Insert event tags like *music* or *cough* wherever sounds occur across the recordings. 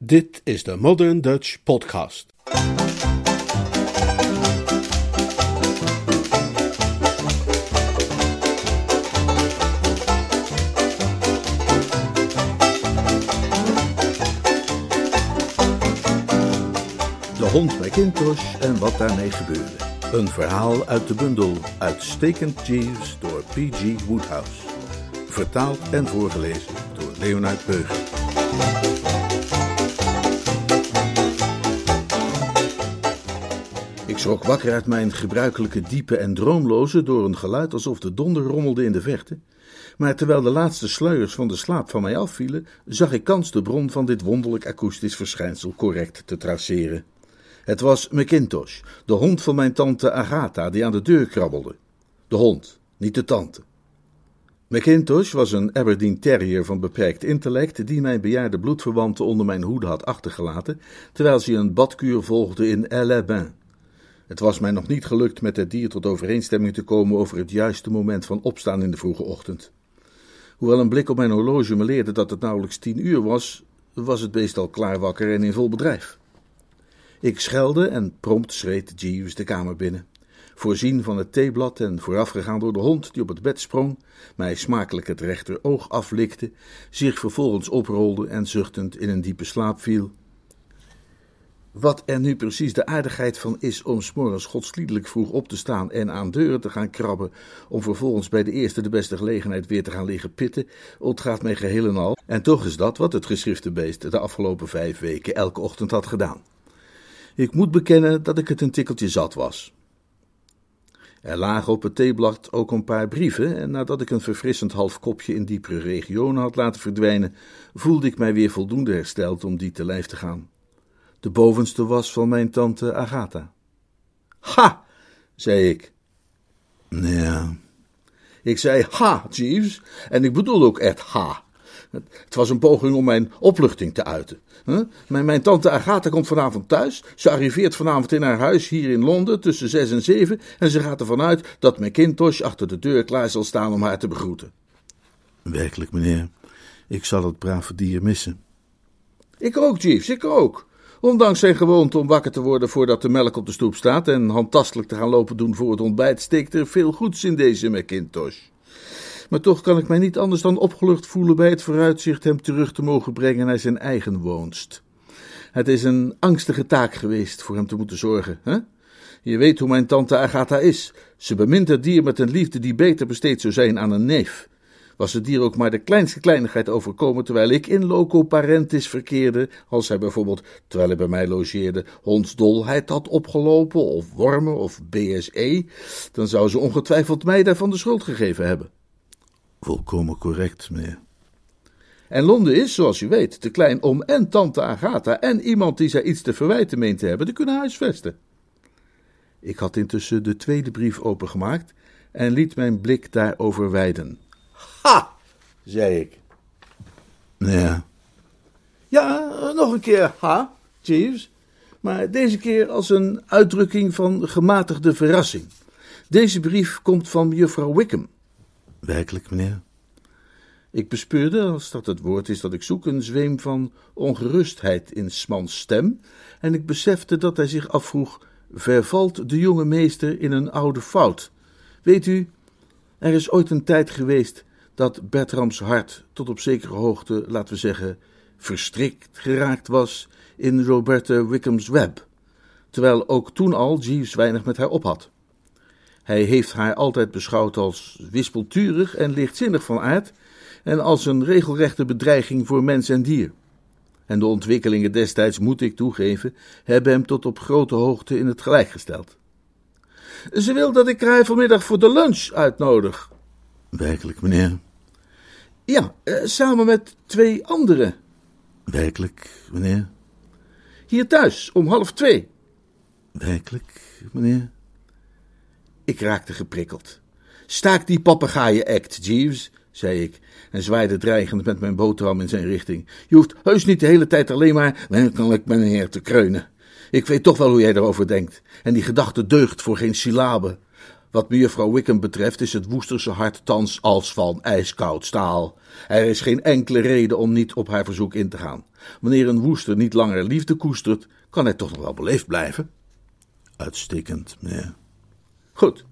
Dit is de Modern Dutch Podcast. De hond Macintosh en wat daarmee gebeurde. Een verhaal uit de bundel Uitstekend Jeeves door P.G. Woodhouse. Vertaald en voorgelezen door Leonard Beuger. Ik schrok wakker uit mijn gebruikelijke diepe en droomloze door een geluid alsof de donder rommelde in de verte. Maar terwijl de laatste sluiers van de slaap van mij afvielen, zag ik kans de bron van dit wonderlijk akoestisch verschijnsel correct te traceren. Het was Macintosh, de hond van mijn tante Agatha, die aan de deur krabbelde. De hond, niet de tante. Macintosh was een Aberdeen Terrier van beperkt intellect, die mijn bejaarde bloedverwante onder mijn hoede had achtergelaten, terwijl ze een badkuur volgde in El-Bain. Het was mij nog niet gelukt met het dier tot overeenstemming te komen over het juiste moment van opstaan in de vroege ochtend. Hoewel een blik op mijn horloge me leerde dat het nauwelijks tien uur was, was het beest al klaar wakker en in vol bedrijf. Ik schelde en prompt schreed Jeeves de kamer binnen. Voorzien van het theeblad en voorafgegaan door de hond die op het bed sprong, mij smakelijk het rechteroog aflikte, zich vervolgens oprolde en zuchtend in een diepe slaap viel. Wat er nu precies de aardigheid van is om s'morgens godsliedelijk vroeg op te staan en aan deuren te gaan krabben, om vervolgens bij de eerste de beste gelegenheid weer te gaan liggen pitten, ontgaat mij geheel en al. En toch is dat wat het geschrifte beest de afgelopen vijf weken elke ochtend had gedaan. Ik moet bekennen dat ik het een tikkeltje zat was. Er lagen op het theeblad ook een paar brieven, en nadat ik een verfrissend half kopje in diepere regionen had laten verdwijnen, voelde ik mij weer voldoende hersteld om die te lijf te gaan. De bovenste was van mijn tante Agatha. Ha, zei ik. Ja. Ik zei ha, Jeeves, en ik bedoel ook echt ha. Het was een poging om mijn opluchting te uiten. Mijn, mijn tante Agatha komt vanavond thuis. Ze arriveert vanavond in haar huis hier in Londen tussen zes en zeven. En ze gaat ervan uit dat Macintosh achter de deur klaar zal staan om haar te begroeten. Werkelijk, meneer. Ik zal het brave dier missen. Ik ook, Jeeves, ik ook. Ondanks zijn gewoonte om wakker te worden voordat de melk op de stoep staat en handtastelijk te gaan lopen doen voor het ontbijt, steekt er veel goeds in deze Macintosh. Maar toch kan ik mij niet anders dan opgelucht voelen bij het vooruitzicht hem terug te mogen brengen naar zijn eigen woonst. Het is een angstige taak geweest voor hem te moeten zorgen, hè? Je weet hoe mijn tante Agatha is. Ze bemint het dier met een liefde die beter besteed zou zijn aan een neef. Was het dier ook maar de kleinste kleinigheid overkomen terwijl ik in loco parentis verkeerde, als hij bijvoorbeeld, terwijl hij bij mij logeerde, hondsdolheid had opgelopen, of wormen, of BSE, dan zou ze ongetwijfeld mij daarvan de schuld gegeven hebben. Volkomen correct, meneer. En Londen is, zoals u weet, te klein om en tante Agatha en iemand die zij iets te verwijten meent te hebben te kunnen huisvesten. Ik had intussen de tweede brief opengemaakt en liet mijn blik daarover weiden. Ha, zei ik. Ja. Ja, nog een keer ha, Jeeves. Maar deze keer als een uitdrukking van gematigde verrassing. Deze brief komt van juffrouw Wickham. Werkelijk, meneer? Ik bespeurde, als dat het woord is dat ik zoek, een zweem van ongerustheid in Smans stem, en ik besefte dat hij zich afvroeg: vervalt de jonge meester in een oude fout? Weet u, er is ooit een tijd geweest dat Bertrams hart tot op zekere hoogte, laten we zeggen, verstrikt geraakt was in Roberta Wickham's web, terwijl ook toen al Jeeves weinig met haar op had. Hij heeft haar altijd beschouwd als wispelturig en lichtzinnig van aard en als een regelrechte bedreiging voor mens en dier. En de ontwikkelingen destijds, moet ik toegeven, hebben hem tot op grote hoogte in het gelijk gesteld. Ze wil dat ik haar vanmiddag voor de lunch uitnodig. Werkelijk, meneer? Ja, eh, samen met twee anderen. Werkelijk, meneer? Hier thuis, om half twee. Werkelijk, meneer? Ik raakte geprikkeld. Staak die papegaaien-act, Jeeves, zei ik, en zwaaide dreigend met mijn boterham in zijn richting. Je hoeft heus niet de hele tijd alleen maar werkelijk meneer te kreunen. Ik weet toch wel hoe jij erover denkt, en die gedachte deugt voor geen syllabe. Wat mejuffrouw Wickham betreft is het Woesterse hart thans als van ijskoud staal. Er is geen enkele reden om niet op haar verzoek in te gaan. Wanneer een woester niet langer liefde koestert, kan hij toch nog wel beleefd blijven. Uitstekend, meneer. Goed.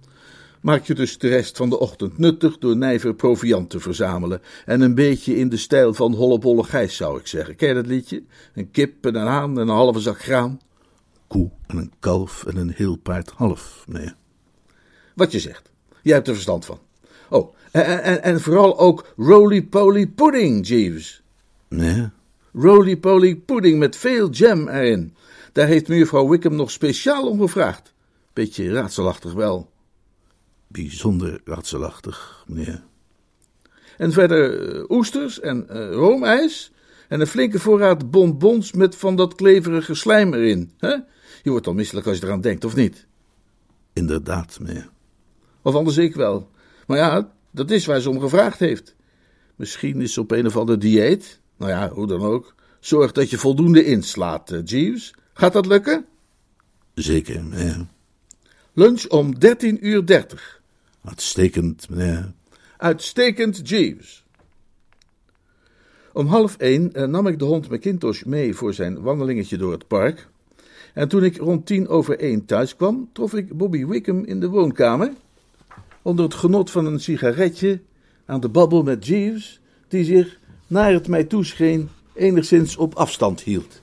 Maak je dus de rest van de ochtend nuttig door nijver proviant te verzamelen. En een beetje in de stijl van Hollebolle Gijs, zou ik zeggen. Ken je dat liedje? Een kip en een haan en een halve zak graan. Koe en een kalf en een heel paard half, meneer. Wat je zegt. Jij hebt er verstand van. Oh, en, en, en vooral ook roly-poly pudding, Jeeves. Nee. Roly-poly pudding met veel jam erin. Daar heeft mevrouw Wickham nog speciaal om gevraagd. Beetje raadselachtig wel. Bijzonder raadselachtig, meneer. En verder eh, oesters en uh, roomijs. En een flinke voorraad bonbons met van dat kleverige slijm erin. Hè? Je wordt al misselijk als je eraan denkt, of niet? Inderdaad, meneer. Of anders ik wel. Maar ja, dat is waar ze om gevraagd heeft. Misschien is ze op een of ander dieet. Nou ja, hoe dan ook. Zorg dat je voldoende inslaat, uh, Jeeves. Gaat dat lukken? Zeker, meneer. Lunch om 13.30 uur 30. Uitstekend, meneer. Uitstekend, Jeeves. Om half één eh, nam ik de hond McIntosh mee voor zijn wandelingetje door het park. En toen ik rond tien over één thuis kwam, trof ik Bobby Wickham in de woonkamer. Onder het genot van een sigaretje aan de babbel met Jeeves, die zich, naar het mij toescheen, enigszins op afstand hield.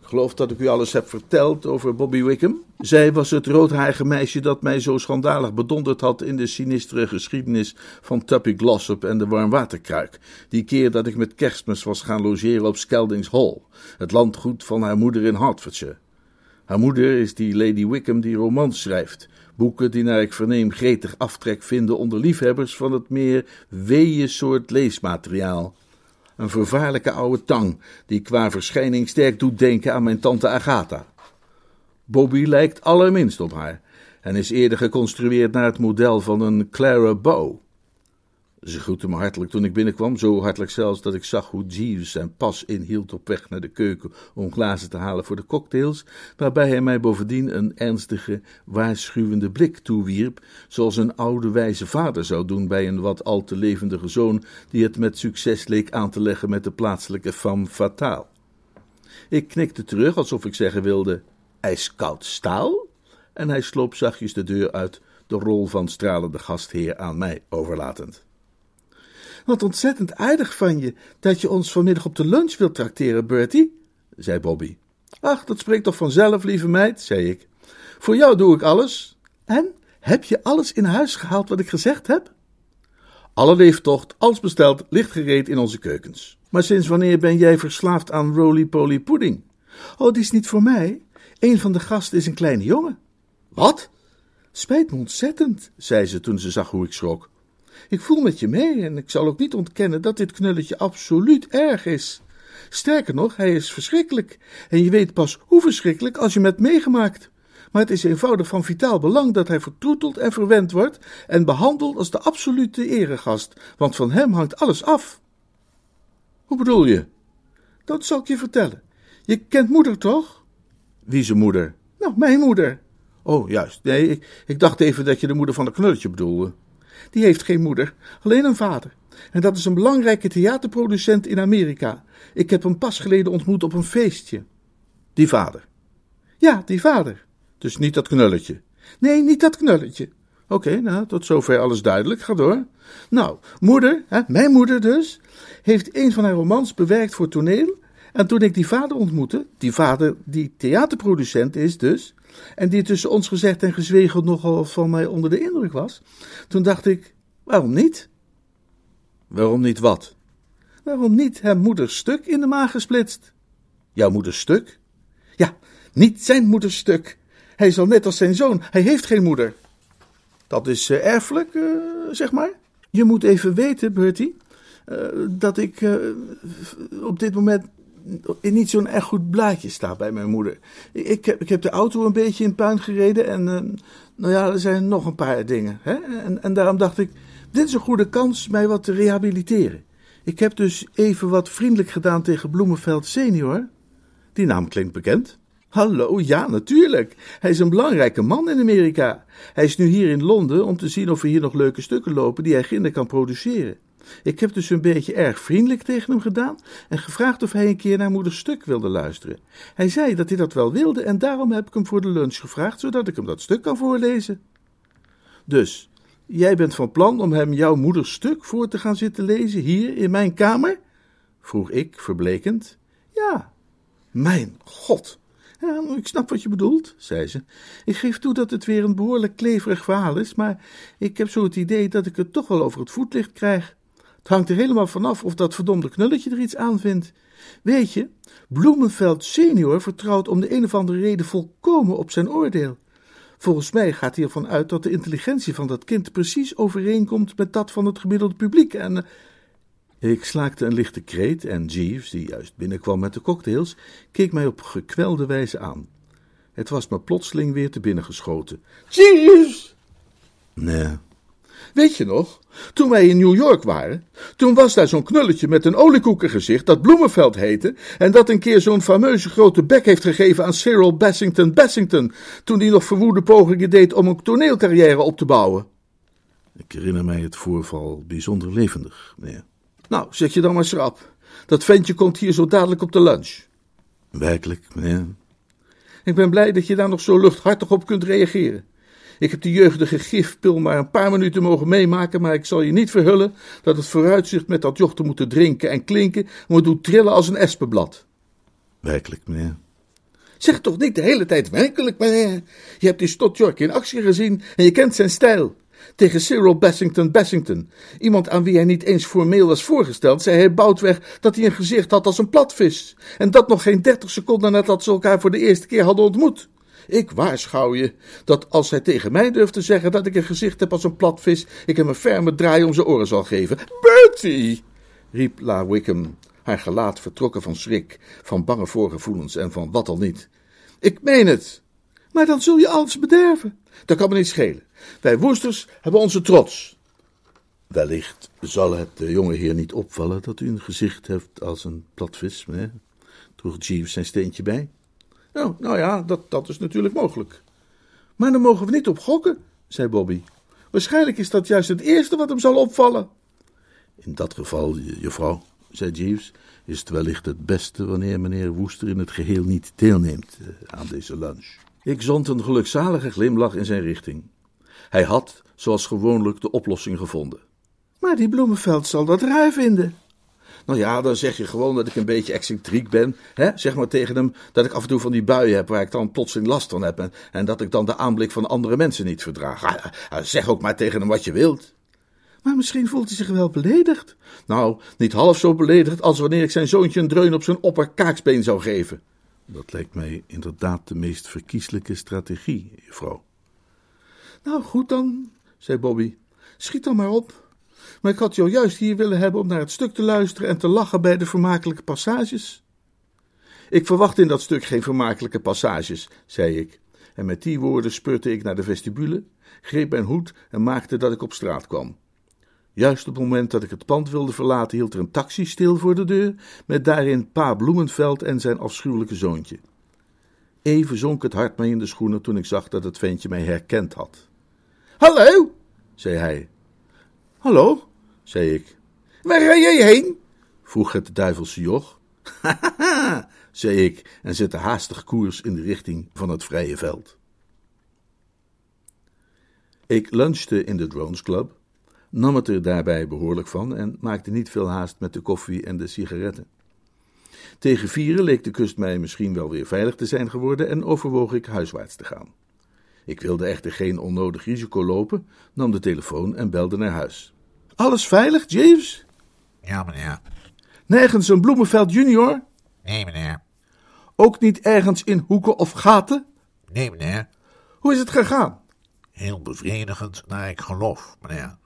Ik geloof dat ik u alles heb verteld over Bobby Wickham. Zij was het roodharige meisje dat mij zo schandalig bedonderd had in de sinistere geschiedenis van Tuppy Glossop en de warmwaterkruik. Die keer dat ik met kerstmis was gaan logeren op Skeldings Hall, het landgoed van haar moeder in Hertfordshire. Haar moeder is die Lady Wickham die romans schrijft. Boeken die naar ik verneem gretig aftrek vinden onder liefhebbers van het meer weeë soort leesmateriaal. Een vervaarlijke oude tang, die qua verschijning sterk doet denken aan mijn tante Agatha. Bobby lijkt allerminst op haar en is eerder geconstrueerd naar het model van een Clara Bow. Ze groette me hartelijk toen ik binnenkwam, zo hartelijk zelfs dat ik zag hoe Jeeves zijn pas inhield op weg naar de keuken om glazen te halen voor de cocktails, waarbij hij mij bovendien een ernstige, waarschuwende blik toewierp, zoals een oude wijze vader zou doen bij een wat al te levendige zoon die het met succes leek aan te leggen met de plaatselijke femme fatale. Ik knikte terug alsof ik zeggen wilde: ijskoud staal? En hij sloop zachtjes de deur uit, de rol van stralende gastheer aan mij overlatend. Wat ontzettend aardig van je dat je ons vanmiddag op de lunch wilt trakteren, Bertie, zei Bobby. Ach, dat spreekt toch vanzelf, lieve meid, zei ik. Voor jou doe ik alles. En, heb je alles in huis gehaald wat ik gezegd heb? Alle leeftocht, alles besteld, ligt gereed in onze keukens. Maar sinds wanneer ben jij verslaafd aan roly-poly pudding? Oh, die is niet voor mij. Een van de gasten is een kleine jongen. Wat? Spijt me ontzettend, zei ze toen ze zag hoe ik schrok. Ik voel met je mee en ik zal ook niet ontkennen dat dit knulletje absoluut erg is. Sterker nog, hij is verschrikkelijk. En je weet pas hoe verschrikkelijk als je hem hebt meegemaakt. Maar het is eenvoudig van vitaal belang dat hij vertroeteld en verwend wordt en behandeld als de absolute eregast, want van hem hangt alles af. Hoe bedoel je? Dat zal ik je vertellen. Je kent moeder toch? Wie zijn moeder? Nou, mijn moeder. Oh, juist. Nee, ik, ik dacht even dat je de moeder van de knulletje bedoelde. Die heeft geen moeder, alleen een vader. En dat is een belangrijke theaterproducent in Amerika. Ik heb hem pas geleden ontmoet op een feestje. Die vader? Ja, die vader. Dus niet dat knulletje? Nee, niet dat knulletje. Oké, nou, tot zover alles duidelijk. Ga door. Nou, moeder, hè, mijn moeder dus, heeft een van haar romans bewerkt voor toneel. En toen ik die vader ontmoette, die vader die theaterproducent is dus, en die tussen ons gezegd en gezwegen nogal van mij onder de indruk was, toen dacht ik, waarom niet? Waarom niet wat? Waarom niet hem moeders stuk in de maag gesplitst? Jouw moeders stuk? Ja, niet zijn moeders stuk. Hij is al net als zijn zoon, hij heeft geen moeder. Dat is uh, erfelijk, uh, zeg maar. Je moet even weten, Bertie, uh, dat ik op dit moment niet zo'n echt goed blaadje staat bij mijn moeder. Ik heb, ik heb de auto een beetje in puin gereden en uh, nou ja, er zijn nog een paar dingen. Hè? En, en daarom dacht ik, dit is een goede kans mij wat te rehabiliteren. Ik heb dus even wat vriendelijk gedaan tegen Bloemenveld senior. Die naam klinkt bekend. Hallo, ja, natuurlijk. Hij is een belangrijke man in Amerika. Hij is nu hier in Londen om te zien of er hier nog leuke stukken lopen die hij ginder kan produceren. Ik heb dus een beetje erg vriendelijk tegen hem gedaan en gevraagd of hij een keer naar moeders stuk wilde luisteren. Hij zei dat hij dat wel wilde en daarom heb ik hem voor de lunch gevraagd, zodat ik hem dat stuk kan voorlezen. Dus, jij bent van plan om hem jouw moeders stuk voor te gaan zitten lezen hier in mijn kamer? vroeg ik, verblekend. Ja, mijn god. Ik snap wat je bedoelt, zei ze. Ik geef toe dat het weer een behoorlijk kleverig verhaal is, maar ik heb zo het idee dat ik het toch wel over het voetlicht krijg. Het hangt er helemaal vanaf of dat verdomde knulletje er iets aan vindt. Weet je, Bloemenveld senior vertrouwt om de een of andere reden volkomen op zijn oordeel. Volgens mij gaat hij ervan uit dat de intelligentie van dat kind precies overeenkomt met dat van het gemiddelde publiek en... eh, ik slaakte een lichte kreet en Jeeves, die juist binnenkwam met de cocktails, keek mij op gekwelde wijze aan. Het was me plotseling weer te binnen geschoten. Jeeves! Nee. Weet je nog, toen wij in New York waren, toen was daar zo'n knulletje met een oliekoekengezicht dat Bloemenveld heette en dat een keer zo'n fameuze grote bek heeft gegeven aan Cyril Bassington Bassington, toen die nog verwoede pogingen deed om een toneelcarrière op te bouwen. Ik herinner mij het voorval bijzonder levendig, meneer. Nou, zet je dan maar schrap. Dat ventje komt hier zo dadelijk op de lunch. Werkelijk, meneer. Ik ben blij dat je daar nog zo luchthartig op kunt reageren. Ik heb die jeugdige gifpil maar een paar minuten mogen meemaken, maar ik zal je niet verhullen dat het vooruitzicht met dat joch te moeten drinken en klinken me doet trillen als een espenblad. Werkelijk, meneer. Zeg toch niet de hele tijd werkelijk, meneer. Je hebt die Stott York in actie gezien en je kent zijn stijl. Tegen Cyril Bassington Bassington, iemand aan wie hij niet eens formeel was voorgesteld, zei hij boutweg dat hij een gezicht had als een platvis. En dat nog geen dertig seconden nadat ze elkaar voor de eerste keer hadden ontmoet. Ik waarschuw je dat als hij tegen mij durft te zeggen dat ik een gezicht heb als een platvis, ik hem een ferme draai om zijn oren zal geven. Bertie! riep La Wickham, haar gelaat vertrokken van schrik, van bange voorgevoelens en van wat al niet. Ik meen het. Maar dan zul je alles bederven. Dat kan me niet schelen. Wij Woesters hebben onze trots. Wellicht zal het de jonge heer niet opvallen dat u een gezicht hebt als een platvis, meneer. Droeg Jeeves zijn steentje bij. Nou, nou ja, dat, dat is natuurlijk mogelijk. Maar dan mogen we niet op gokken, zei Bobby. Waarschijnlijk is dat juist het eerste wat hem zal opvallen. In dat geval, juffrouw, zei Jeeves, is het wellicht het beste wanneer meneer Woester in het geheel niet deelneemt eh, aan deze lunch. Ik zond een gelukzalige glimlach in zijn richting. Hij had, zoals gewoonlijk, de oplossing gevonden. Maar die Bloemenveld zal dat raar vinden. Nou ja, dan zeg je gewoon dat ik een beetje excentriek ben. Hè? Zeg maar tegen hem dat ik af en toe van die buien heb waar ik dan plotseling last van heb. En, dat ik dan de aanblik van andere mensen niet verdraag. Ah, ah, zeg ook maar tegen hem wat je wilt. Maar misschien voelt hij zich wel beledigd. Nou, niet half zo beledigd als wanneer ik zijn zoontje een dreun op zijn opperkaaksbeen zou geven. Dat lijkt mij inderdaad de meest verkieslijke strategie, juffrouw. Nou, goed dan, zei Bobby. Schiet dan maar op. Maar ik had jou juist hier willen hebben om naar het stuk te luisteren en te lachen bij de vermakelijke passages. Ik verwacht in dat stuk geen vermakelijke passages, zei ik. En met die woorden spurte ik naar de vestibule, greep mijn hoed en maakte dat ik op straat kwam. Juist op het moment dat ik het pand wilde verlaten, hield er een taxi stil voor de deur, met daarin pa Bloemenveld en zijn afschuwelijke zoontje. Even zonk het hart mij in de schoenen toen ik zag dat het ventje mij herkend had. Hallo, zei hij. Hallo, zei ik. Waar ga jij heen? vroeg het duivelse joch. Hahaha, *laughs* zei ik en zette haastig koers in de richting van het vrije veld. Ik lunchte in de Drones Club, nam het er daarbij behoorlijk van en maakte niet veel haast met de koffie en de sigaretten. Tegen vieren leek de kust mij misschien wel weer veilig te zijn geworden en overwoog ik huiswaarts te gaan. Ik wilde echter geen onnodig risico lopen, nam de telefoon en belde naar huis. Alles veilig, James? Ja, meneer. Nergens een Bloemenveld junior? Nee, meneer. Ook niet ergens in hoeken of gaten? Nee, meneer. Hoe is het gegaan? Heel bevredigend naar ik geloof, meneer.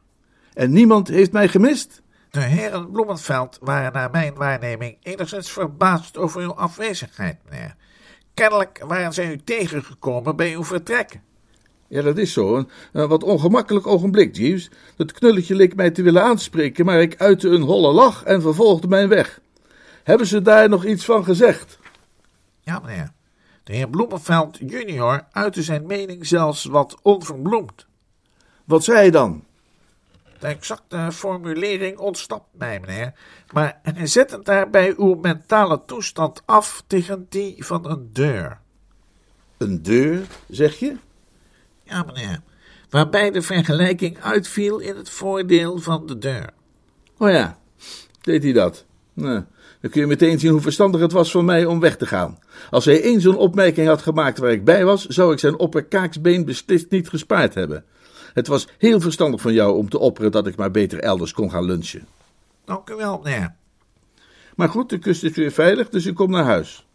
En niemand heeft mij gemist? De heren Bloemenveld waren naar mijn waarneming enigszins verbaasd over uw afwezigheid, meneer. Kennelijk waren zij u tegengekomen bij uw vertrek. Ja, dat is zo. Een, een wat ongemakkelijk ogenblik, Jeeves. Dat knulletje leek mij te willen aanspreken, maar ik uitte een holle lach en vervolgde mijn weg. Hebben ze daar nog iets van gezegd? Ja, meneer. De heer Bloemenveld junior uitte zijn mening zelfs wat onverbloemd. Wat zei hij dan? De exacte formulering ontsnapt mij, meneer. Maar en zet het daarbij uw mentale toestand af tegen die van een deur. Een deur, zeg je? Ja, meneer. Waarbij de vergelijking uitviel in het voordeel van de deur. Oh ja, deed hij dat? Nou, dan kun je meteen zien hoe verstandig het was van mij om weg te gaan. Als hij één zo'n opmerking had gemaakt waar ik bij was, zou ik zijn opperkaaksbeen beslist niet gespaard hebben. Het was heel verstandig van jou om te opperen dat ik maar beter elders kon gaan lunchen. Dank u wel, meneer. Maar goed, de kust is weer veilig, dus ik kom naar huis.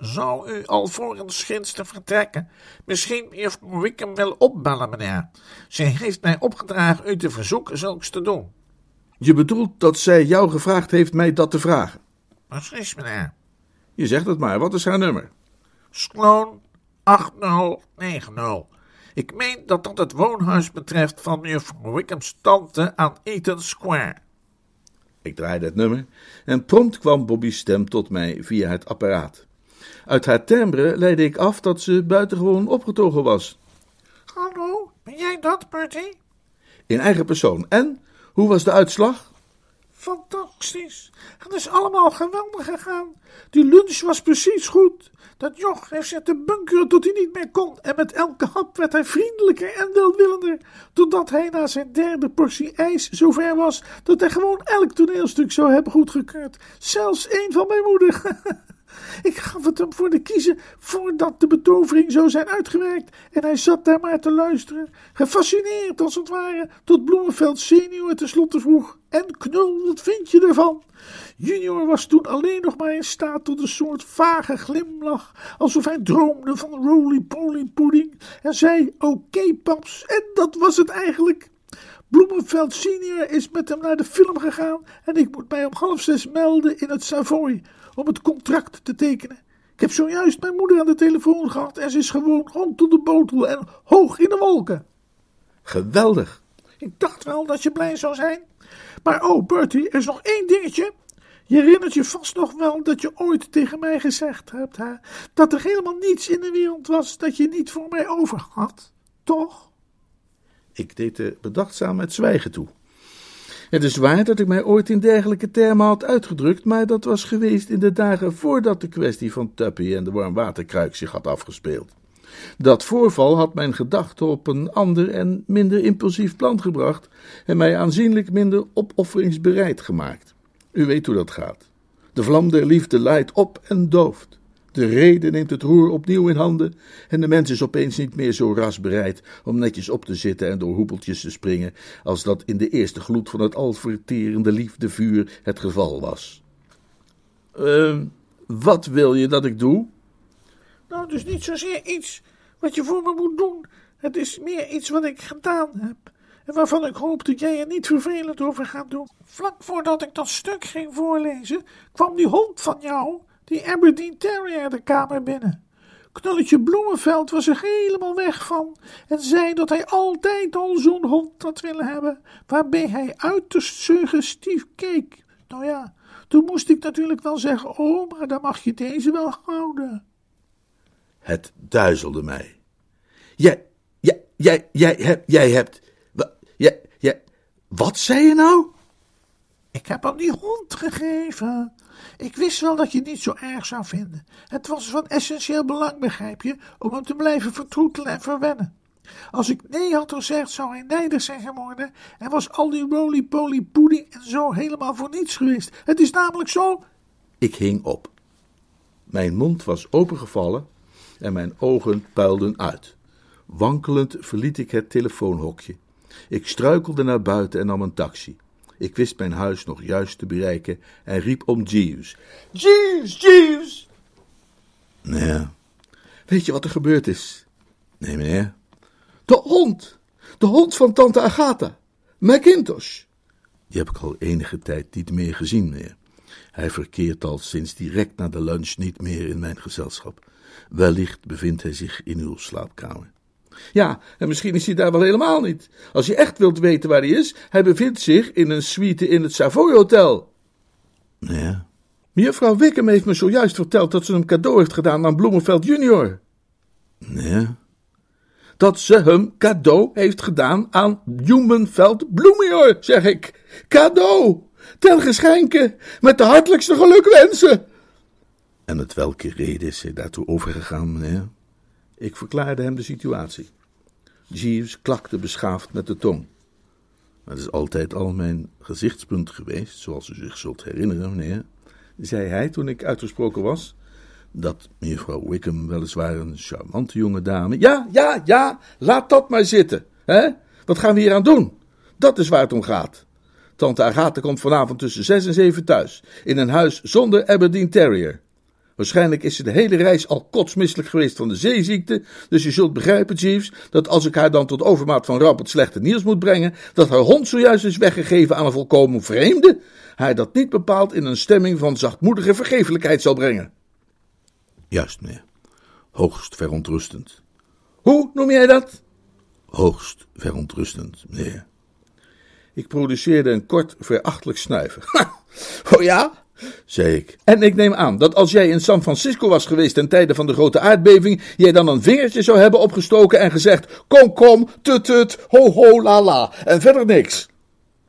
Zou u alvorens ginds te vertrekken misschien juffrouw Wickham wel opbellen, meneer? Zij heeft mij opgedragen u te verzoeken zulks te doen. Je bedoelt dat zij jou gevraagd heeft mij dat te vragen? Precies, meneer. Je zegt het maar, wat is haar nummer? Sloan 8090. Ik meen dat dat het woonhuis betreft van juffrouw Wickham's tante aan Eaton Square. Ik draaide het nummer en prompt kwam Bobby's stem tot mij via het apparaat. Uit haar timbre leidde ik af dat ze buitengewoon opgetogen was. Hallo, ben jij dat, Bertie? In eigen persoon. En, hoe was de uitslag? Fantastisch. Het is allemaal geweldig gegaan. Die lunch was precies goed. Dat joch heeft zitten bunkeren tot hij niet meer kon. En met elke hap werd hij vriendelijker en welwillender. Totdat hij na zijn derde portie ijs zover was dat hij gewoon elk toneelstuk zou hebben goedgekeurd. Zelfs één van mijn moeder. *laughs* Ik gaf het hem voor de kiezen voordat de betovering zou zijn uitgewerkt en hij zat daar maar te luisteren, gefascineerd als het ware, tot Bloemenveld senior tenslotte vroeg, en knul, wat vind je ervan? Junior was toen alleen nog maar in staat tot een soort vage glimlach, alsof hij droomde van roly-poly pudding, en zei, oké paps, en dat was het eigenlijk. Bloemenveld senior is met hem naar de film gegaan en ik moet mij om half zes melden in het Savoy om het contract te tekenen. Ik heb zojuist mijn moeder aan de telefoon gehad en ze is gewoon rond tot de botel en hoog in de wolken. Geweldig. Ik dacht wel dat je blij zou zijn. Maar oh, Bertie, er is nog één dingetje. Je herinnert je vast nog wel dat je ooit tegen mij gezegd hebt hè, dat er helemaal niets in de wereld was dat je niet voor mij over had, toch? Ik deed de bedachtzaam het zwijgen toe. Het is waar dat ik mij ooit in dergelijke termen had uitgedrukt, maar dat was geweest in de dagen voordat de kwestie van Tuppy en de warmwaterkruik zich had afgespeeld. Dat voorval had mijn gedachten op een ander en minder impulsief plan gebracht en mij aanzienlijk minder opofferingsbereid gemaakt. U weet hoe dat gaat. De vlam der liefde leidt op en dooft. De reden neemt het roer opnieuw in handen en de mens is opeens niet meer zo ras bereid om netjes op te zitten en door hoepeltjes te springen als dat in de eerste gloed van het alverterende liefdevuur het geval was. Uh, wat wil je dat ik doe? Nou, dus niet zozeer iets wat je voor me moet doen. Het is meer iets wat ik gedaan heb. En waarvan ik hoop dat jij er niet vervelend over gaat doen. Vlak voordat ik dat stuk ging voorlezen, kwam die hond van jou die Aberdeen Terrier de kamer binnen. Knulletje Bloemenveld was er helemaal weg van en zei dat hij altijd al zo'n hond had willen hebben, waarbij hij uiterst suggestief keek. Nou ja, toen moest ik natuurlijk wel zeggen, oh, maar dan mag je deze wel houden. Het duizelde mij. Jij, jij, jij, jij, hebt, jij hebt, jij, jij, wat zei je nou? Ik heb hem die hond gegeven. Ik wist wel dat je het niet zo erg zou vinden. Het was van essentieel belang, begrijp je, om hem te blijven vertroetelen en verwennen. Als ik nee had gezegd, zou hij nijdig zijn geworden en was al die roly-poly pudding en zo helemaal voor niets geweest. Het is namelijk zo. Ik hing op. Mijn mond was opengevallen en mijn ogen puilden uit. Wankelend verliet ik het telefoonhokje. Ik struikelde naar buiten en nam een taxi. Ik wist mijn huis nog juist te bereiken en riep om Jeeves. Jeeves, Jeeves! Nee, weet je wat er gebeurd is? Nee, meneer. De hond! De hond van tante Agatha. McIntosh. Die heb ik al enige tijd niet meer gezien, meneer. Hij verkeert al sinds direct na de lunch niet meer in mijn gezelschap. Wellicht bevindt hij zich in uw slaapkamer. Ja, en misschien is hij daar wel helemaal niet. Als je echt wilt weten waar hij is, hij bevindt zich in een suite in het Savoy Hotel. Ja. Mevrouw Wickham heeft me zojuist verteld dat ze hem cadeau heeft gedaan aan Bloemenveld junior. Ja. dat ze hem cadeau heeft gedaan aan Humanveld Bloemior, zeg ik. Cadeau! Ten geschenke, met de hartelijkste gelukwensen. En met welke reden is hij daartoe overgegaan, meneer? Ik verklaarde hem de situatie. Jeeves klakte beschaafd met de tong. Dat is altijd al mijn gezichtspunt geweest, zoals u zich zult herinneren, meneer, zei hij toen ik uitgesproken was. Dat mevrouw Wickham weliswaar een charmante jonge dame. Ja, ja, ja, laat dat maar zitten. Hè? Wat gaan we hier aan doen? Dat is waar het om gaat. Tante Agatha komt vanavond tussen zes en zeven thuis, in een huis zonder Aberdeen Terrier. Waarschijnlijk is ze de hele reis al kotsmisselijk geweest van de zeeziekte, dus je zult begrijpen, Jeeves, dat als ik haar dan tot overmaat van ramp het slechte nieuws moet brengen, dat haar hond zojuist is weggegeven aan een volkomen vreemde, haar dat niet bepaald in een stemming van zachtmoedige vergeeflijkheid zal brengen. Juist, meneer. Hoogst verontrustend. Hoe noem jij dat? Hoogst verontrustend, meneer. Ik produceerde een kort, verachtelijk snuiven. *laughs* oh ja? Zei ik. En ik neem aan dat als jij in San Francisco was geweest ten tijde van de grote aardbeving, jij dan een vingertje zou hebben opgestoken en gezegd: Kom, kom, tut, tut, ho, ho, la, la. En verder niks.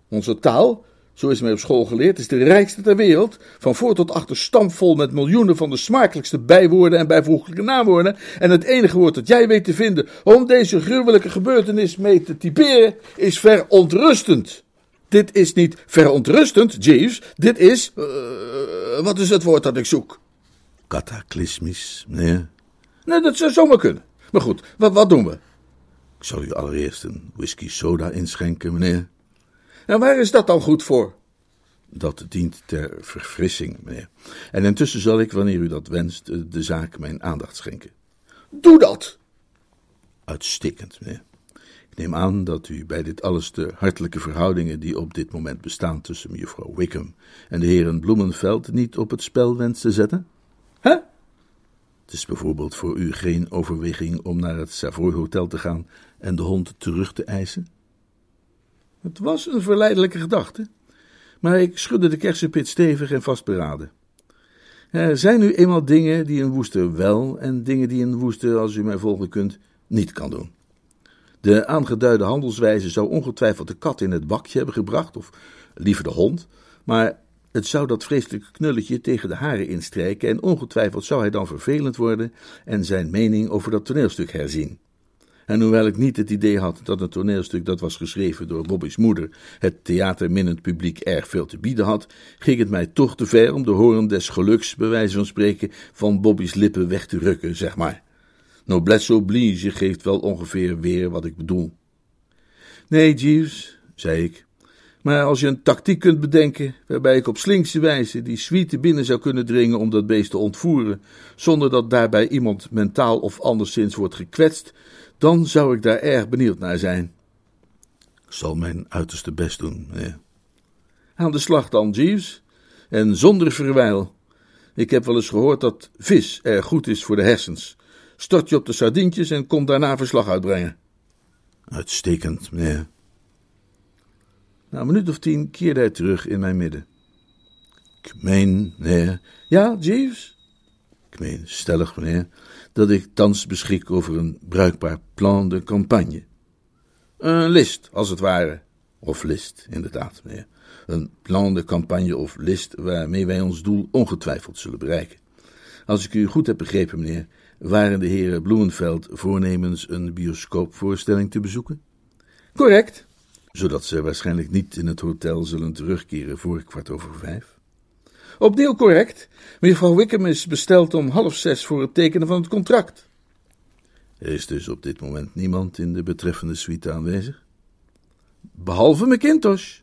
Onze taal, zo is mij op school geleerd, is de rijkste ter wereld. Van voor tot achter stampvol met miljoenen van de smakelijkste bijwoorden en bijvoeglijke naamwoorden. En het enige woord dat jij weet te vinden om deze gruwelijke gebeurtenis mee te typeren, is verontrustend. Dit is niet verontrustend, Jeeves. Dit is. Uh, wat is het woord dat ik zoek? Cataclysmisch, nee. Nee, dat zou zomaar kunnen. Maar goed, wat, wat doen we? Ik zal u allereerst een whisky soda inschenken, meneer. En waar is dat dan goed voor? Dat dient ter verfrissing, meneer. En intussen zal ik, wanneer u dat wenst, de zaak mijn aandacht schenken. Doe dat! Uitstekend, meneer. Neem aan dat u bij dit alles de hartelijke verhoudingen die op dit moment bestaan tussen mevrouw Wickham en de heren Bloemenveld niet op het spel wenst te zetten? Hè? Het is bijvoorbeeld voor u geen overweging om naar het Savoy Hotel te gaan en de hond terug te eisen? Het was een verleidelijke gedachte, maar ik schudde de kersenpit stevig en vastberaden. Er zijn nu eenmaal dingen die een woester wel en dingen die een woester, als u mij volgen kunt, niet kan doen. De aangeduide handelswijze zou ongetwijfeld de kat in het bakje hebben gebracht, of liever de hond, maar het zou dat vreselijke knulletje tegen de haren instrijken en ongetwijfeld zou hij dan vervelend worden en zijn mening over dat toneelstuk herzien. En hoewel ik niet het idee had dat het toneelstuk dat was geschreven door Bobby's moeder het theaterminnend publiek erg veel te bieden had, ging het mij toch te ver om de hoorn des geluks, bij wijze van spreken, van Bobby's lippen weg te rukken, zeg maar. Noblesse oblige geeft wel ongeveer weer wat ik bedoel. Nee, Jeeves, zei ik, maar als je een tactiek kunt bedenken waarbij ik op slinkse wijze die suite binnen zou kunnen dringen om dat beest te ontvoeren, zonder dat daarbij iemand mentaal of anderszins wordt gekwetst, dan zou ik daar erg benieuwd naar zijn. Ik zal mijn uiterste best doen, ja. Aan de slag dan, Jeeves, en zonder verwijl. Ik heb wel eens gehoord dat vis erg goed is voor de hersens. Stort je op de sardientjes en kom daarna verslag uitbrengen. Uitstekend, meneer. Na een minuut of tien keerde hij terug in mijn midden. Ik meen, meneer. Ja, Jeeves? Ik meen stellig, meneer, dat ik thans beschik over een bruikbaar plan de campagne. Een list, als het ware. Of list, inderdaad, meneer. Een plan de campagne of list waarmee wij ons doel ongetwijfeld zullen bereiken. Als ik u goed heb begrepen, meneer, waren de heren Bloemenveld voornemens een bioscoopvoorstelling te bezoeken? Correct. Zodat ze waarschijnlijk niet in het hotel zullen terugkeren voor kwart over vijf. Opnieuw correct. Mevrouw Wickham is besteld om half zes voor het tekenen van het contract. Er is dus op dit moment niemand in de betreffende suite aanwezig? Behalve McIntosh.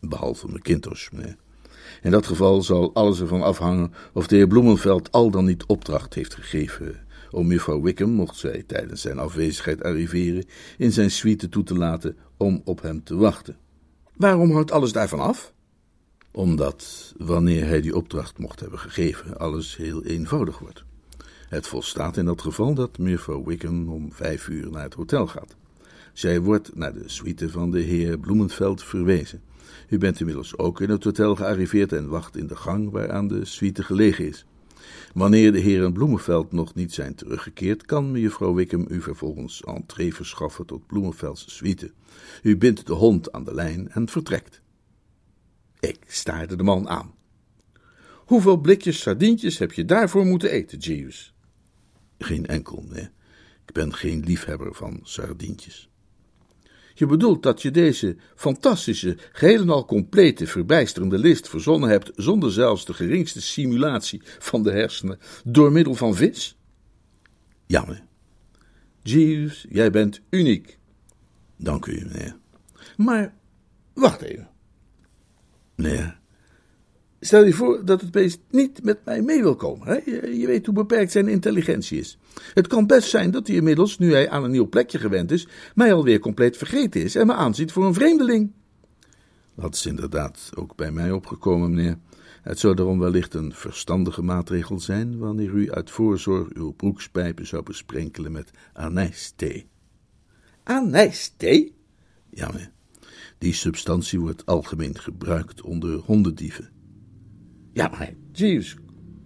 Behalve McIntosh, meneer. In dat geval zal alles ervan afhangen of de heer Bloemenveld al dan niet opdracht heeft gegeven om mevrouw Wickham, mocht zij tijdens zijn afwezigheid arriveren, in zijn suite toe te laten om op hem te wachten. Waarom hangt alles daarvan af? Omdat, wanneer hij die opdracht mocht hebben gegeven, alles heel eenvoudig wordt. Het volstaat in dat geval dat mevrouw Wickham om vijf uur naar het hotel gaat. Zij wordt naar de suite van de heer Bloemenveld verwezen. U bent inmiddels ook in het hotel gearriveerd en wacht in de gang waaraan de suite gelegen is. Wanneer de heren Bloemenveld nog niet zijn teruggekeerd, kan mevrouw Wickham u vervolgens entree verschaffen tot Bloemenveldse suite. U bindt de hond aan de lijn en vertrekt. Ik staarde de man aan. Hoeveel blikjes sardientjes heb je daarvoor moeten eten, Jeeves? Geen enkel, nee. Ik ben geen liefhebber van sardientjes. Je bedoelt dat je deze fantastische, geheel en al complete, verbijsterende list verzonnen hebt zonder zelfs de geringste simulatie van de hersenen door middel van vis? Ja, meneer. Jeeves, jij bent uniek. Dank u, meneer. Maar, wacht even. Meneer, Stel je voor dat het beest niet met mij mee wil komen. Hè? Je, weet hoe beperkt zijn intelligentie is. Het kan best zijn dat hij inmiddels, nu hij aan een nieuw plekje gewend is, mij alweer compleet vergeten is en me aanziet voor een vreemdeling. Dat is inderdaad ook bij mij opgekomen, meneer. Het zou daarom wellicht een verstandige maatregel zijn wanneer u uit voorzorg uw broekspijpen zou besprenkelen met anijsthee. Anijsthee? Ja, meneer. Die substantie wordt algemeen gebruikt onder hondendieven. Ja, maar Jeeves,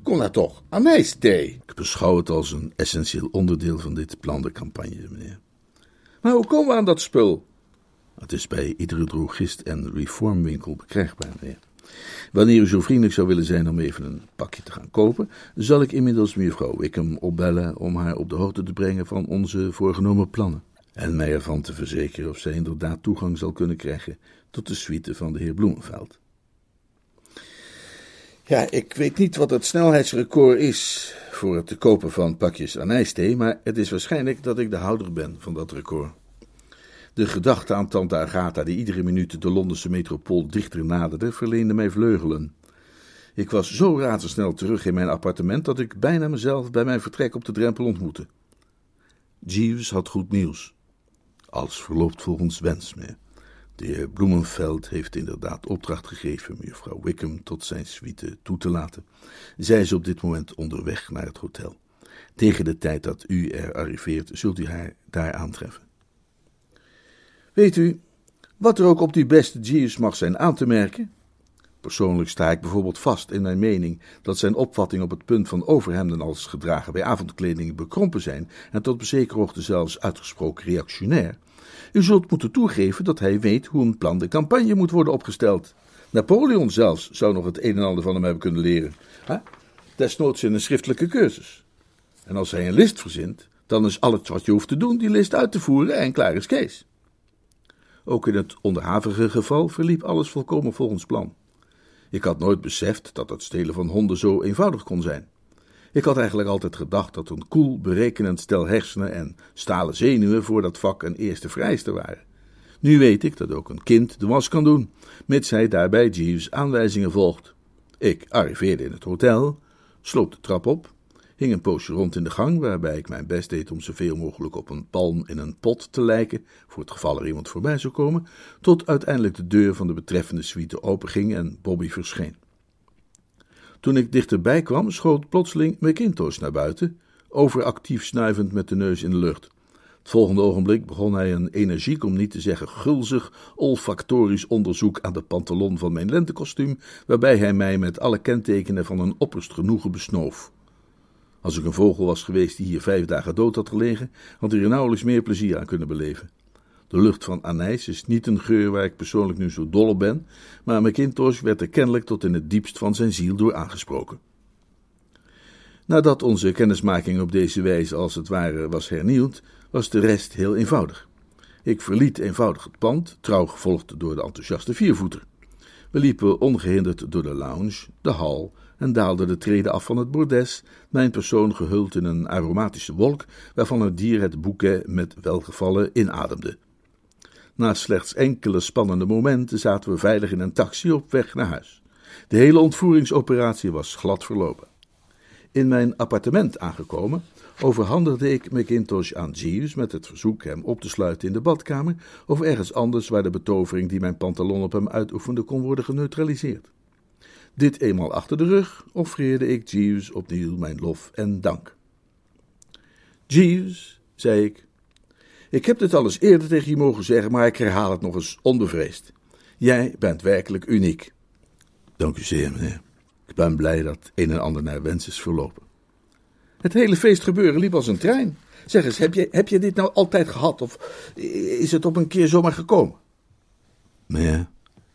kom nou toch, anijsthee. Ik beschouw het als een essentieel onderdeel van dit plan de campagne, meneer. Maar hoe komen we aan dat spul? Het is bij iedere drogist en reformwinkel bekrijgbaar, meneer. Wanneer u zo vriendelijk zou willen zijn om even een pakje te gaan kopen, zal ik inmiddels mevrouw Wickham opbellen om haar op de hoogte te brengen van onze voorgenomen plannen. En mij ervan te verzekeren of zij inderdaad toegang zal kunnen krijgen tot de suite van de heer Bloemenveld. Ja, ik weet niet wat het snelheidsrecord is voor het te kopen van pakjes anijsthee, maar het is waarschijnlijk dat ik de houder ben van dat record. De gedachte aan tante Agatha, die iedere minuut de Londense metropool dichter naderde, verleende mij vleugelen. Ik was zo razendsnel terug in mijn appartement dat ik bijna mezelf bij mijn vertrek op de drempel ontmoette. Jeeves had goed nieuws. Alles verloopt volgens wens. De heer Bloemenveld heeft inderdaad opdracht gegeven mevrouw Wickham tot zijn suite toe te laten. Zij is op dit moment onderweg naar het hotel. Tegen de tijd dat u er arriveert, zult u haar daar aantreffen. Weet u, wat er ook op die beste Jeeves mag zijn aan te merken? Persoonlijk sta ik bijvoorbeeld vast in mijn mening dat zijn opvatting op het punt van overhemden als gedragen bij avondkleding bekrompen zijn en tot op zekere hoogte zelfs uitgesproken reactionair. U zult moeten toegeven dat hij weet hoe een plan de campagne moet worden opgesteld. Napoleon zelfs zou nog het een en ander van hem hebben kunnen leren. Huh? Desnoods in een schriftelijke cursus. En als hij een list verzint, dan is alles wat je hoeft te doen die list uit te voeren en klaar is Kees. Ook in het onderhavige geval verliep alles volkomen volgens plan. Ik had nooit beseft dat het stelen van honden zo eenvoudig kon zijn. Ik had eigenlijk altijd gedacht dat een koel, berekenend stel hersenen en stalen zenuwen voor dat vak een eerste vereiste waren. Nu weet ik dat ook een kind de was kan doen, mits hij daarbij Jeeves aanwijzingen volgt. Ik arriveerde in het hotel, sloop de trap op, hing een poosje rond in de gang, waarbij ik mijn best deed om zoveel mogelijk op een palm in een pot te lijken, voor het geval er iemand voorbij zou komen, tot uiteindelijk de deur van de betreffende suite openging en Bobby verscheen. Toen ik dichterbij kwam, schoot plotseling McIntosh naar buiten, overactief snuivend met de neus in de lucht. Het volgende ogenblik begon hij een energiek, om niet te zeggen gulzig, olfactorisch onderzoek aan de pantalon van mijn lentekostuum, waarbij hij mij met alle kentekenen van een opperst genoegen besnoof. Als ik een vogel was geweest die hier vijf dagen dood had gelegen, had hij er nauwelijks meer plezier aan kunnen beleven. De lucht van anijs is niet een geur waar ik persoonlijk nu zo dol op ben, maar McIntosh werd er kennelijk tot in het diepst van zijn ziel door aangesproken. Nadat onze kennismaking op deze wijze als het ware was hernieuwd, was de rest heel eenvoudig. Ik verliet eenvoudig het pand, trouw gevolgd door de enthousiaste viervoeter. We liepen ongehinderd door de lounge, de hal en daalden de treden af van het bordes, mijn persoon gehuld in een aromatische wolk, waarvan het dier het bouquet met welgevallen inademde. Na slechts enkele spannende momenten zaten we veilig in een taxi op weg naar huis. De hele ontvoeringsoperatie was glad verlopen. In mijn appartement aangekomen, overhandigde ik McIntosh aan Jeeves met het verzoek hem op te sluiten in de badkamer of ergens anders waar de betovering die mijn pantalon op hem uitoefende kon worden geneutraliseerd. Dit eenmaal achter de rug offreerde ik Jeeves opnieuw mijn lof en dank. Jeeves, zei ik, ik heb dit al eens eerder tegen je mogen zeggen, maar ik herhaal het nog eens onbevreesd. Jij bent werkelijk uniek. Dank u zeer, meneer. Ik ben blij dat een en ander naar wens is verlopen. Het hele feestgebeuren liep als een trein. Zeg eens, heb je, heb je dit nou altijd gehad? Of is het op een keer zomaar gekomen? Nee.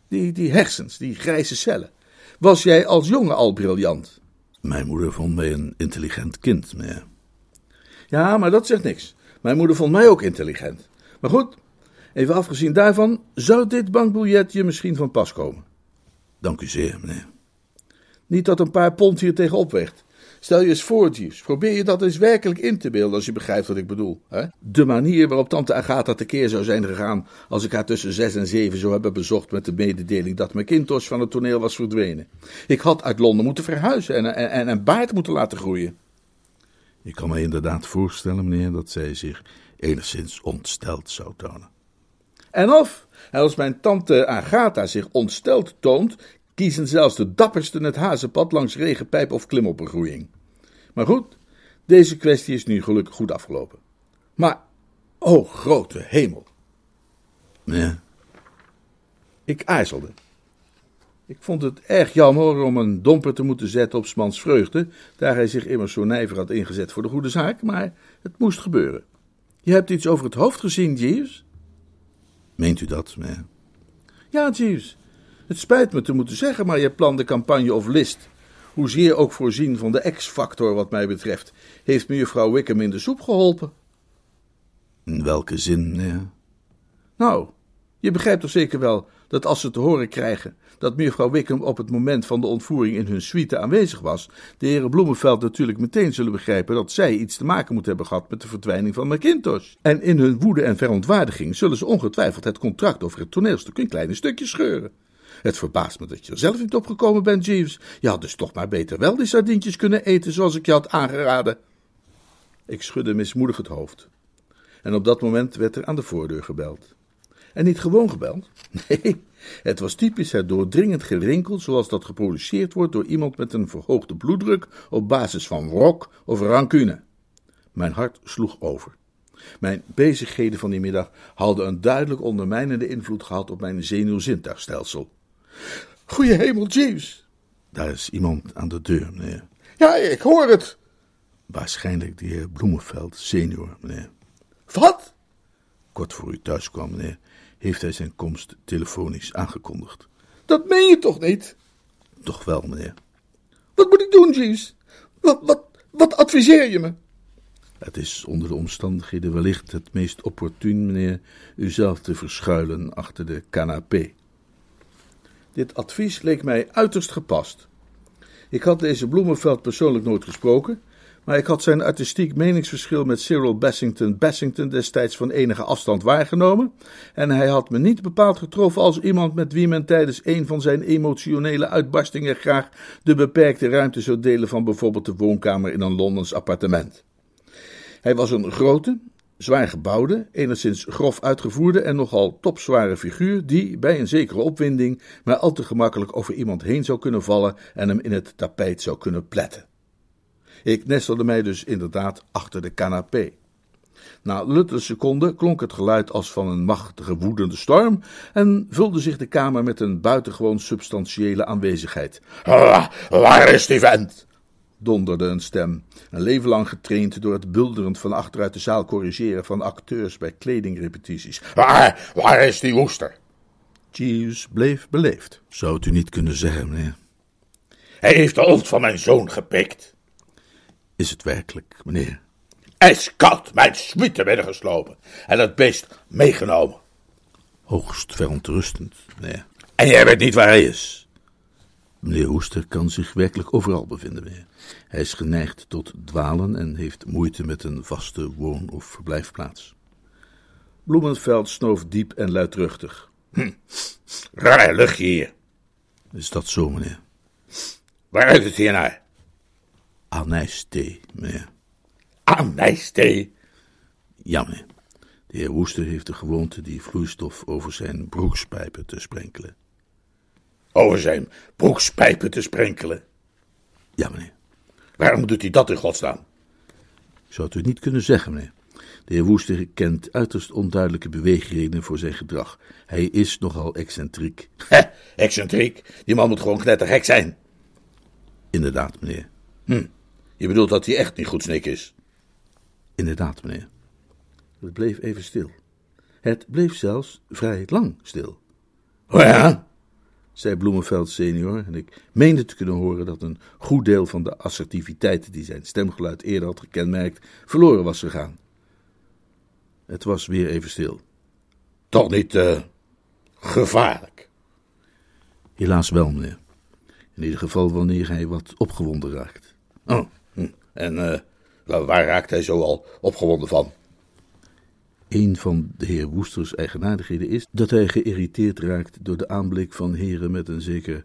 Die, die hersens, die grijze cellen. Was jij als jongen al briljant? Mijn moeder vond mij een intelligent kind, meneer. Ja, maar dat zegt niks. Mijn moeder vond mij ook intelligent. Maar goed, even afgezien daarvan, zou dit bankbiljet je misschien van pas komen? Dank u zeer, meneer. Niet dat een paar pond hier tegenop weegt. Stel je eens voor, Jeeves. Probeer je dat eens werkelijk in te beelden als je begrijpt wat ik bedoel. Hè? De manier waarop tante Agatha tekeer zou zijn gegaan als ik haar tussen zes en zeven zou hebben bezocht met de mededeling dat McIntosh van het toneel was verdwenen. Ik had uit Londen moeten verhuizen en, en, en een baard moeten laten groeien. Ik kan me inderdaad voorstellen, meneer, dat zij zich enigszins ontsteld zou tonen. En of, als mijn tante Agatha zich ontsteld toont, kiezen zelfs de dappersten het hazenpad langs regenpijp of klimoppergroeiing. Maar goed, deze kwestie is nu gelukkig goed afgelopen. Maar, o grote hemel. Ja. Ik aarzelde. Ik vond het erg jammer om een domper te moeten zetten op Smans vreugde, daar hij zich immers zo nijver had ingezet voor de goede zaak, maar het moest gebeuren. Je hebt iets over het hoofd gezien, Jeeves? Meent u dat, meneer? Ja, Jeeves. Het spijt me te moeten zeggen, maar je plan de campagne of list, hoezeer ook voorzien van de X-factor wat mij betreft, heeft mevrouw Wickham in de soep geholpen. In welke zin, meneer? Nou, je begrijpt toch zeker wel dat als ze te horen krijgen dat mevrouw Wickham op het moment van de ontvoering in hun suite aanwezig was, de heren Bloemenveld natuurlijk meteen zullen begrijpen dat zij iets te maken moet hebben gehad met de verdwijning van McIntosh. En in hun woede en verontwaardiging zullen ze ongetwijfeld het contract over het toneelstuk in kleine stukjes scheuren. Het verbaast me dat je er zelf niet opgekomen bent, Jeeves. Je had dus toch maar beter wel die sardientjes kunnen eten zoals ik je had aangeraden. Ik schudde mismoedig het hoofd. En op dat moment werd er aan de voordeur gebeld. En niet gewoon gebeld. *laughs* Nee, het was typisch het doordringend gerinkel zoals dat geproduceerd wordt door iemand met een verhoogde bloeddruk op basis van wrok of rancune. Mijn hart sloeg over. Mijn bezigheden van die middag hadden een duidelijk ondermijnende invloed gehad op mijn zenuwzintuigstelsel. Goeie hemel, Jeeves! Daar is iemand aan de deur, meneer. Ja, ik hoor het. Waarschijnlijk de heer Bloemenveld, senior, meneer. Wat? Kort voor u thuis kwam, meneer, heeft hij zijn komst telefonisch aangekondigd. Dat meen je toch niet? Toch wel, meneer. Wat moet ik doen, Jeeves? Wat, wat, wat adviseer je me? Het is onder de omstandigheden wellicht het meest opportun, meneer, uzelf te verschuilen achter de canapé. Dit advies leek mij uiterst gepast. Ik had deze Bloemenveld persoonlijk nooit gesproken, maar ik had zijn artistiek meningsverschil met Cyril Bassington Bassington destijds van enige afstand waargenomen, en hij had me niet bepaald getroffen als iemand met wie men tijdens een van zijn emotionele uitbarstingen graag de beperkte ruimte zou delen van bijvoorbeeld de woonkamer in een Londens appartement. Hij was een grote, zwaar gebouwde, enigszins grof uitgevoerde en nogal topzware figuur, die bij een zekere opwinding maar al te gemakkelijk over iemand heen zou kunnen vallen en hem in het tapijt zou kunnen pletten. Ik nestelde mij dus inderdaad achter de canapé. Na luttele seconden klonk het geluid als van een machtige woedende storm en vulde zich de kamer met een buitengewoon substantiële aanwezigheid. Waar is die vent? donderde een stem, een leven lang getraind door het bulderend van achteruit de zaal corrigeren van acteurs bij kledingrepetities. Waar, waar is die woester? Jeeves bleef beleefd. Zou het u niet kunnen zeggen, meneer? Hij heeft de hoofd van mijn zoon gepikt. Is het werkelijk, meneer? Ijskoud mijn suite binnengeslopen en het beest meegenomen. Hoogst verontrustend, meneer. En jij weet niet waar hij is? Meneer Hoester kan zich werkelijk overal bevinden, meneer. Hij is geneigd tot dwalen en heeft moeite met een vaste woon- of verblijfplaats. Bloemenveld snoof diep en luidruchtig. Hm, raar luchtje hier. Is dat zo, meneer? Waar ruikt het hier naar? Anijsthee, meneer. Anijsthee? Ja, meneer. De heer Woester heeft de gewoonte die vloeistof over zijn broekspijpen te sprenkelen. Over zijn broekspijpen te sprenkelen? Ja, meneer. Waarom doet hij dat in godsnaam? Ik zou het u niet kunnen zeggen, meneer. De heer Woester kent uiterst onduidelijke beweegredenen voor zijn gedrag. Hij is nogal excentriek. *laughs* Excentriek? Die man moet gewoon knettergek zijn. Inderdaad, meneer. Hm. Je bedoelt dat hij echt niet goed snik is? Inderdaad, meneer. Het bleef even stil. Het bleef zelfs vrij lang stil. Oh ja? zei Bloemenveld senior, en ik meende te kunnen horen dat een goed deel van de assertiviteit die zijn stemgeluid eerder had gekenmerkt, verloren was gegaan. Het was weer even stil. Toch niet uh, gevaarlijk? Helaas wel, meneer. In ieder geval wanneer hij wat opgewonden raakt. Oh. En uh, waar raakt hij zo al opgewonden van? Een van de heer Woesters eigenaardigheden is dat hij geïrriteerd raakt door de aanblik van heren met een zeker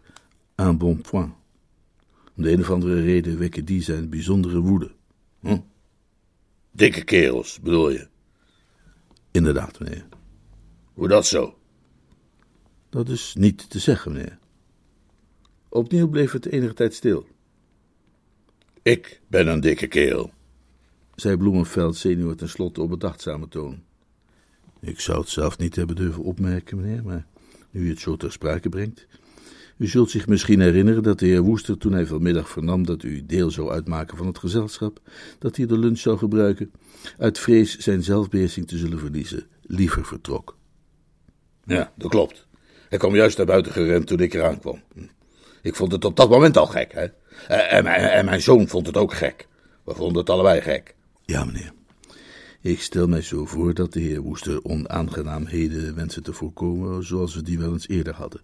un bon point. Om de een of andere reden wekken die zijn bijzondere woede. Hm? Dikke kerels, bedoel je? Inderdaad, meneer. Hoe dat zo? Dat is niet te zeggen, meneer. Opnieuw bleef het enige tijd stil. Ik ben een dikke kerel, zei Bloemenveld senior tenslotte op bedachtzame toon. Ik zou het zelf niet hebben durven opmerken, meneer, maar nu u het zo ter sprake brengt. U zult zich misschien herinneren dat de heer Woester, toen hij vanmiddag vernam dat u deel zou uitmaken van het gezelschap, dat hij de lunch zou gebruiken, uit vrees zijn zelfbeheersing te zullen verliezen, liever vertrok. Ja, dat klopt. Hij kwam juist naar buiten gerend toen ik eraan kwam. Ik vond het op dat moment al gek, hè. En, en, en mijn zoon vond het ook gek. We vonden het allebei gek. Ja, meneer. Ik stel mij zo voor dat de heer Woester onaangenaamheden wensen te voorkomen, zoals we die wel eens eerder hadden.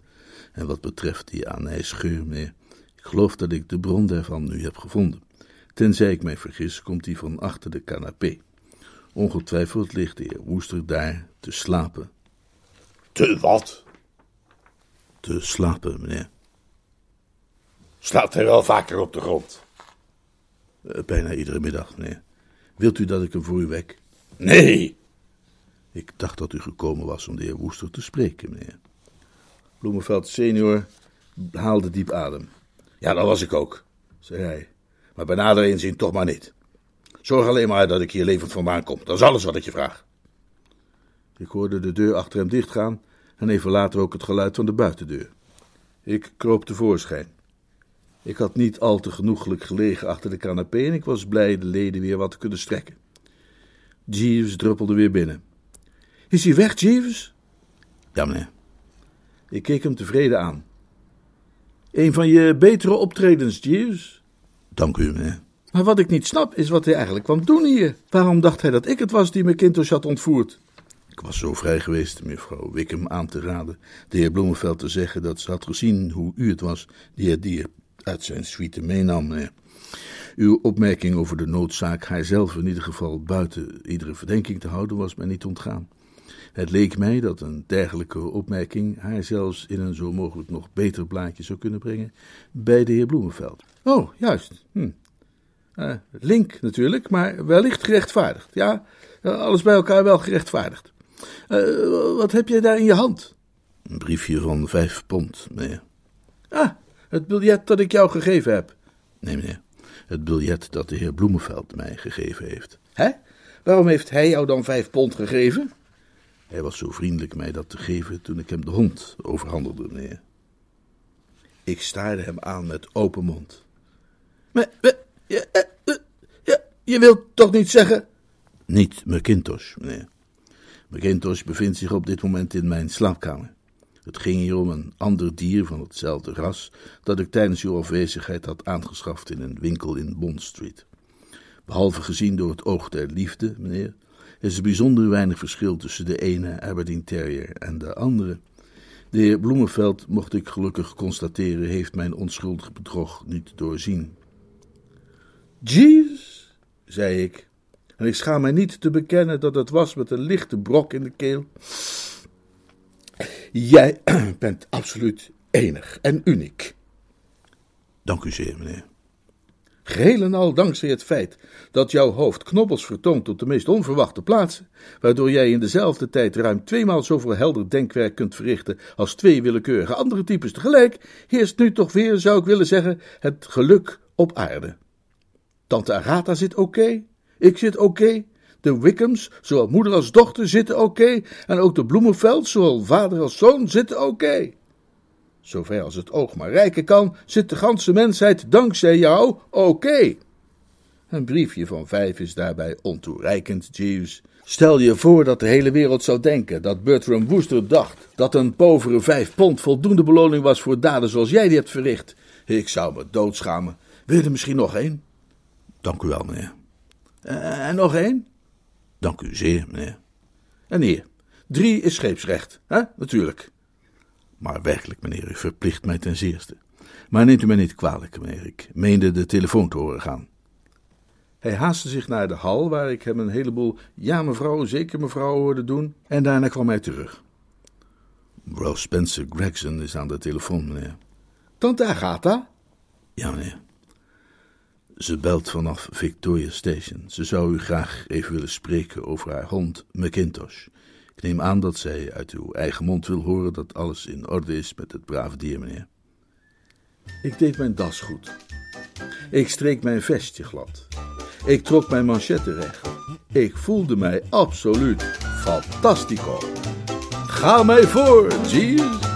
En wat betreft die anijsgeur, meneer, ik geloof dat ik de bron daarvan nu heb gevonden. Tenzij ik mij vergis, komt die van achter de canapé. Ongetwijfeld ligt de heer Woester daar te slapen. Te wat? Te slapen, meneer. Slaapt hij wel vaker op de grond? Uh, bijna iedere middag, meneer. Wilt u dat ik hem voor u wek? Nee. Ik dacht dat u gekomen was om de heer Woester te spreken, meneer. Bloemenveld senior haalde diep adem. Ja, dat was ik ook, zei hij. Maar bij nader inzien toch maar niet. Zorg alleen maar dat ik hier levend vandaan kom. Dat is alles wat ik je vraag. Ik hoorde de deur achter hem dichtgaan en even later ook het geluid van de buitendeur. Ik kroop tevoorschijn. Ik had niet al te genoeglijk gelegen achter de canapé en ik was blij de leden weer wat te kunnen strekken. Jeeves druppelde weer binnen. Is hij weg, Jeeves? Ja, meneer. Ik keek hem tevreden aan. Een van je betere optredens, Jeeves? Dank u, meneer. Maar wat ik niet snap is wat hij eigenlijk kwam doen hier. Waarom dacht hij dat ik het was die McIntosh had ontvoerd? Ik was zo vrij geweest mevrouw Wickham aan te raden de heer Bloemenveld te zeggen dat ze had gezien hoe u het was die het dier uit zijn suite meenam. Uw opmerking over de noodzaak haarzelf in ieder geval buiten iedere verdenking te houden was mij niet ontgaan. Het leek mij dat een dergelijke opmerking haar zelfs in een zo mogelijk nog beter blaadje zou kunnen brengen bij de heer Bloemenveld. Oh, juist. Hm. Uh, link natuurlijk, maar wellicht gerechtvaardigd. Ja, alles bij elkaar wel gerechtvaardigd. Uh, wat heb jij daar in je hand? Een briefje van vijf pond, meneer. Ah, het biljet dat ik jou gegeven heb. Nee, meneer. Het biljet dat de heer Bloemenveld mij gegeven heeft. Hè? Waarom heeft hij jou dan vijf pond gegeven? Hij was zo vriendelijk mij dat te geven toen ik hem de hond overhandelde, meneer. Ik staarde hem aan met open mond. Maar, je, je, je, je wilt toch niet zeggen... Niet McIntosh, meneer. McIntosh bevindt zich op dit moment in mijn slaapkamer. Het ging hier om een ander dier van hetzelfde ras dat ik tijdens uw afwezigheid had aangeschaft in een winkel in Bond Street. Behalve gezien door het oog der liefde, meneer, is er bijzonder weinig verschil tussen de ene Aberdeen Terrier en de andere. De heer Bloemenveld, mocht ik gelukkig constateren, heeft mijn onschuldig bedrog niet doorzien. Jeeves, zei ik, en ik schaam mij niet te bekennen dat het was met een lichte brok in de keel. Jij *clears throat* bent absoluut enig en uniek. Dank u zeer, meneer. Geheel en al dankzij het feit dat jouw hoofd knobbels vertoont op de meest onverwachte plaatsen, waardoor jij in dezelfde tijd ruim tweemaal zoveel helder denkwerk kunt verrichten als twee willekeurige andere types tegelijk, heerst nu toch weer, zou ik willen zeggen, het geluk op aarde. Tante Agatha zit oké, ik zit oké, de Wickhams, zowel moeder als dochter, zitten oké. En ook de Bloemenveld, zowel vader als zoon, zitten oké. Zover als het oog maar reiken kan, zit de ganse mensheid dankzij jou oké. Een briefje van vijf is daarbij ontoereikend, Jeeves. Stel je voor dat de hele wereld zou denken dat Bertram Wooster dacht dat een povere vijf pond voldoende beloning was voor daden zoals jij die hebt verricht. Ik zou me doodschamen. Wil je er misschien nog één? Dank u wel, meneer. Eh, en nog één? Dank u zeer, meneer. En hier, drie is scheepsrecht, hè? Natuurlijk. Maar werkelijk, meneer, u verplicht mij ten zeerste. Maar neemt u mij niet kwalijk, meneer. Ik meende de telefoon te horen gaan. Hij haastte zich naar de hal, waar ik hem een heleboel ja mevrouw, zeker mevrouw hoorde doen, en daarna kwam hij terug. Mevrouw Spencer Gregson is aan de telefoon, meneer. Tante Agatha? Ja, meneer. Ze belt vanaf Victoria Station. Ze zou u graag even willen spreken over haar hond McIntosh. Ik neem aan dat zij uit uw eigen mond wil horen dat alles in orde is met het brave dier, meneer. Ik deed mijn das goed. Ik streek mijn vestje glad. Ik trok mijn manchetten recht. Ik voelde mij absoluut fantastico. Ga mij voor, Jeeves.